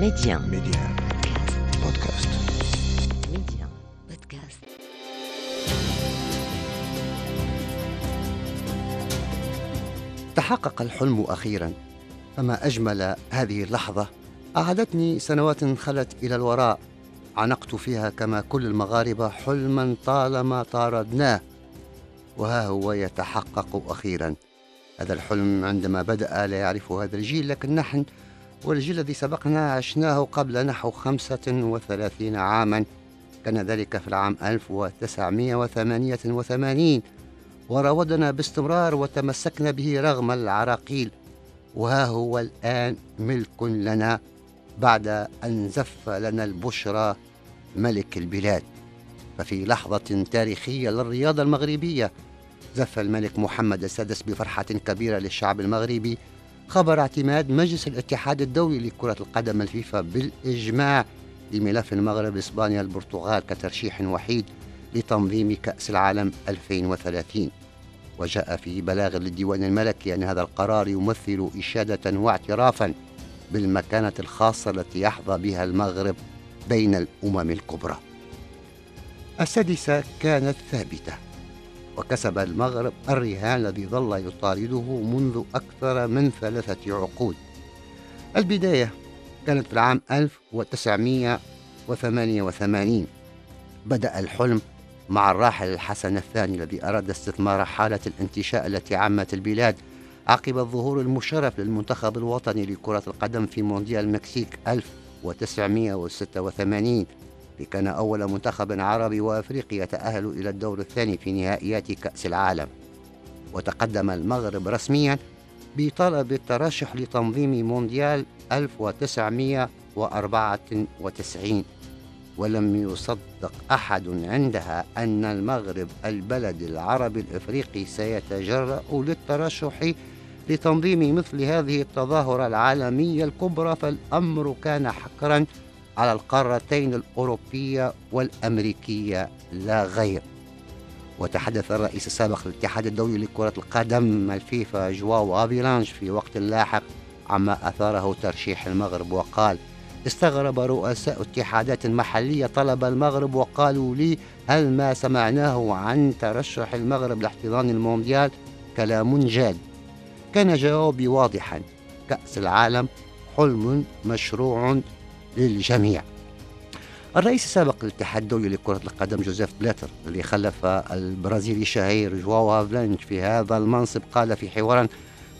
Média. Média. Podcast. Média. Podcast. تحقق الحلم أخيرا فما أجمل هذه اللحظة أعادتني سنوات خلت إلى الوراء عانقت فيها كما كل المغاربة حلما طالما طاردناه وها هو يتحقق أخيرا هذا الحلم عندما بدأ لا يعرفه هذا الجيل لكن نحن والجيل الذي سبقنا عشناه قبل نحو خمسة وثلاثين عاما. كان ذلك في العام 1988 وراودنا باستمرار وتمسكنا به رغم العراقيل. وها هو الآن ملك لنا بعد أن زف لنا البشرى ملك البلاد. ففي لحظة تاريخية للرياضة المغربية زف الملك محمد السادس بفرحة كبيرة للشعب المغربي خبر اعتماد مجلس الاتحاد الدولي لكرة القدم الفيفا بالإجماع لملف المغرب إسبانيا البرتغال كترشيح وحيد لتنظيم كأس العالم 2030 وجاء في بلاغ للديوان الملكي أن هذا القرار يمثل إشادة واعترافا بالمكانة الخاصة التي يحظى بها المغرب بين الأمم الكبرى. السادسة كانت ثابتة. وكسب المغرب الرهان الذي ظل يطارده منذ أكثر من ثلاثة عقود. البداية كانت في العام 1988 بدأ الحلم مع الراحل الحسن الثاني الذي أراد استثمار حالة الانتشاء التي عمت البلاد عقب الظهور المشرف للمنتخب الوطني لكرة القدم في مونديال المكسيك 1986 كان أول منتخب عربي وأفريقي يتأهل إلى الدور الثاني في نهائيات كأس العالم. وتقدم المغرب رسميا بطلب الترشح لتنظيم مونديال 1994 ولم يصدق أحد عندها أن المغرب البلد العربي الإفريقي سيتجرأ للترشح لتنظيم مثل هذه التظاهرة العالمية الكبرى فالأمر كان حكرا على القارتين الأوروبية والأمريكية لا غير. وتحدث الرئيس السابق للاتحاد الدولي لكرة القدم الفيفا جواو هافيلانج في وقت لاحق عما أثاره ترشيح المغرب وقال استغرب رؤساء اتحادات محلية طلب المغرب وقالوا لي هل ما سمعناه عن ترشح المغرب لاحتضان المونديال؟ كلام جاد. كان جوابي واضحا كأس العالم حلم مشروع للجميع. الرئيس السابق للاتحاد الدولي لكرة القدم جوزيف بلاتر اللي خلف البرازيلي الشهير جواو هافيلانج في هذا المنصب قال في حوار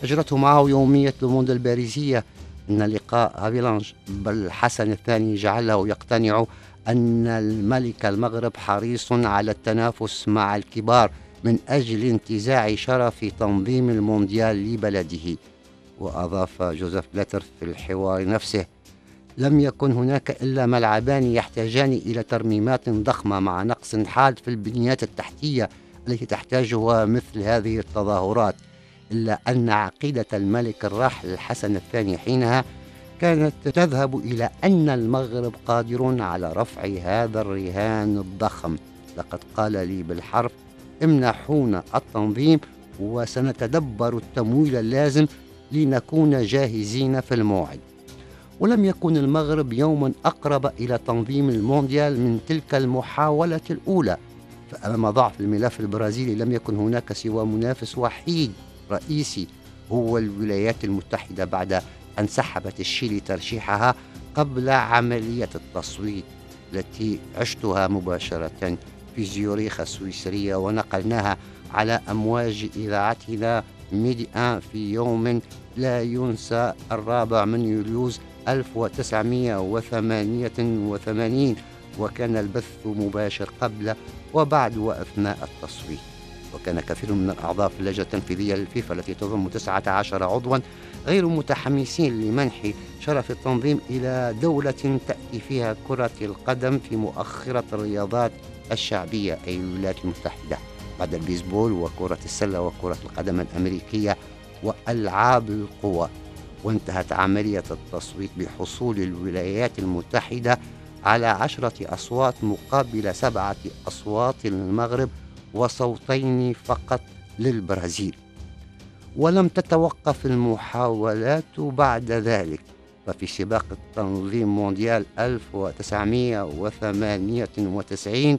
أجرته معه يومية لوموند الباريسية أن لقاء هافيلانج بالحسن الثاني جعله يقتنع أن ملك المغرب حريص على التنافس مع الكبار من أجل انتزاع شرف تنظيم المونديال لبلده. وأضاف جوزيف بلاتر في الحوار نفسه لم يكن هناك إلا ملعبان يحتاجان إلى ترميمات ضخمة مع نقص حاد في البنيات التحتية التي تحتاجها مثل هذه التظاهرات إلا أن عقيدة الملك الراحل الحسن الثاني حينها كانت تذهب إلى أن المغرب قادر على رفع هذا الرهان الضخم. لقد قال لي بالحرف امنحونا التنظيم وسنتدبر التمويل اللازم لنكون جاهزين في الموعد. ولم يكن المغرب يوما أقرب إلى تنظيم المونديال من تلك المحاولة الأولى. فأمام ضعف الملف البرازيلي لم يكن هناك سوى منافس وحيد رئيسي هو الولايات المتحدة بعد أن سحبت الشيلي ترشيحها قبل عملية التصويت التي عشتها مباشرة في زيوريخ السويسرية ونقلناها على أمواج إذاعتنا ميدي آن في يوم لا ينسى الرابع من يوليوز 1988 وكان البث مباشر قبل وبعد وأثناء التصويت. وكان كثير من الأعضاء في اللجنة التنفيذية للفيفا التي تضم 19 عضوا غير متحمسين لمنح شرف التنظيم إلى دولة تأتي فيها كرة القدم في مؤخرة الرياضات الشعبية أي الولايات المتحدة بعد البيسبول وكرة السلة وكرة القدم الأمريكية وألعاب القوى. وانتهت عملية التصويت بحصول الولايات المتحدة على عشرة أصوات مقابل سبعة أصوات للمغرب وصوتين فقط للبرازيل. ولم تتوقف المحاولات بعد ذلك وفي سباق التنظيم مونديال 1998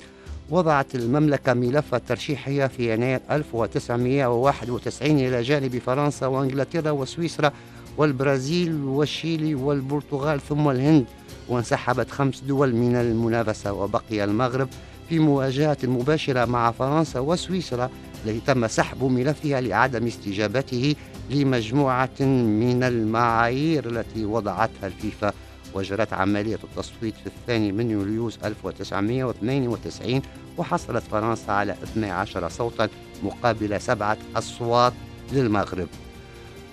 وضعت المملكة ملف ترشيحها في يناير 1991 إلى جانب فرنسا وإنجلترا وسويسرا والبرازيل والشيلي والبرتغال ثم الهند وانسحبت خمس دول من المنافسة وبقي المغرب في مواجهة مباشرة مع فرنسا وسويسرا التي تم سحب ملفها لعدم استجابته لمجموعة من المعايير التي وضعتها الفيفا. وجرت عملية التصويت في الثاني من يوليوز 1992 وحصلت فرنسا على 12 صوتا مقابل سبعة أصوات للمغرب.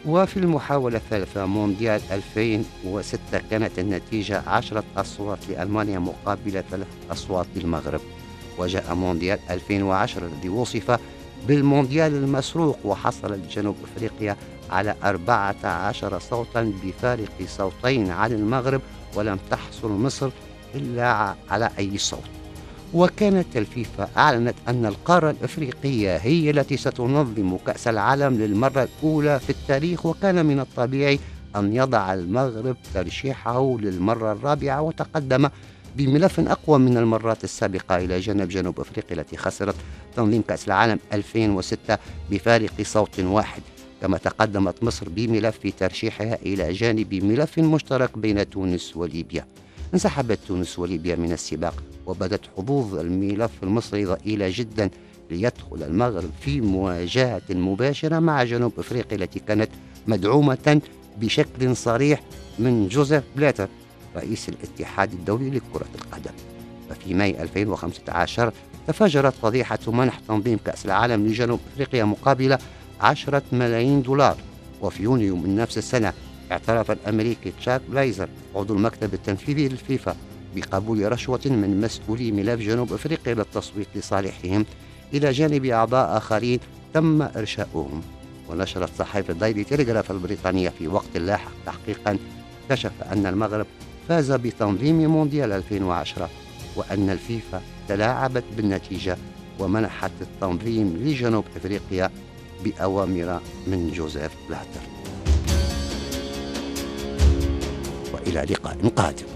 وفي المحاولة الثالثة مونديال 2006 كانت النتيجة عشرة أصوات لألمانيا مقابل ثلاث أصوات للمغرب. وجاء مونديال 2010 الذي وصف بالمونديال المسروق وحصلت جنوب أفريقيا على 14 صوتا بفارق صوتين عن المغرب ولم تحصل مصر إلا على أي صوت. وكانت الفيفا أعلنت أن القارة الإفريقية هي التي ستنظم كأس العالم للمرة الأولى في التاريخ وكان من الطبيعي أن يضع المغرب ترشيحه للمرة الرابعة وتقدم بملف أقوى من المرات السابقة إلى جانب جنوب أفريقيا التي خسرت تنظيم كأس العالم 2006 بفارق صوت واحد. كما تقدمت مصر بملف ترشيحها إلى جانب ملف مشترك بين تونس وليبيا. انسحبت تونس وليبيا من السباق وبدت حظوظ الملف المصري ضئيلة جدا ليدخل المغرب في مواجهة مباشرة مع جنوب أفريقيا التي كانت مدعومة بشكل صريح من جوزيف بلاتر رئيس الاتحاد الدولي لكرة القدم. وفي ماي 2015 تفجرت فضيحة منح تنظيم كأس العالم لجنوب أفريقيا مقابل 10 ملايين دولار وفي يونيو من نفس السنة اعترف الأمريكي تشاك بلايزر عضو المكتب التنفيذي للفيفا بقبول رشوة من مسؤولي ملف جنوب أفريقيا للتصويت لصالحهم إلى جانب أعضاء آخرين تم إرشاؤهم. ونشرت صحيفة دايلي تيليغراف البريطانية في وقت لاحق تحقيقا كشف أن المغرب فاز بتنظيم مونديال 2010 وأن الفيفا تلاعبت بالنتيجة ومنحت التنظيم لجنوب أفريقيا بأوامر من جوزيف بلاتر. وإلى لقاء قادم.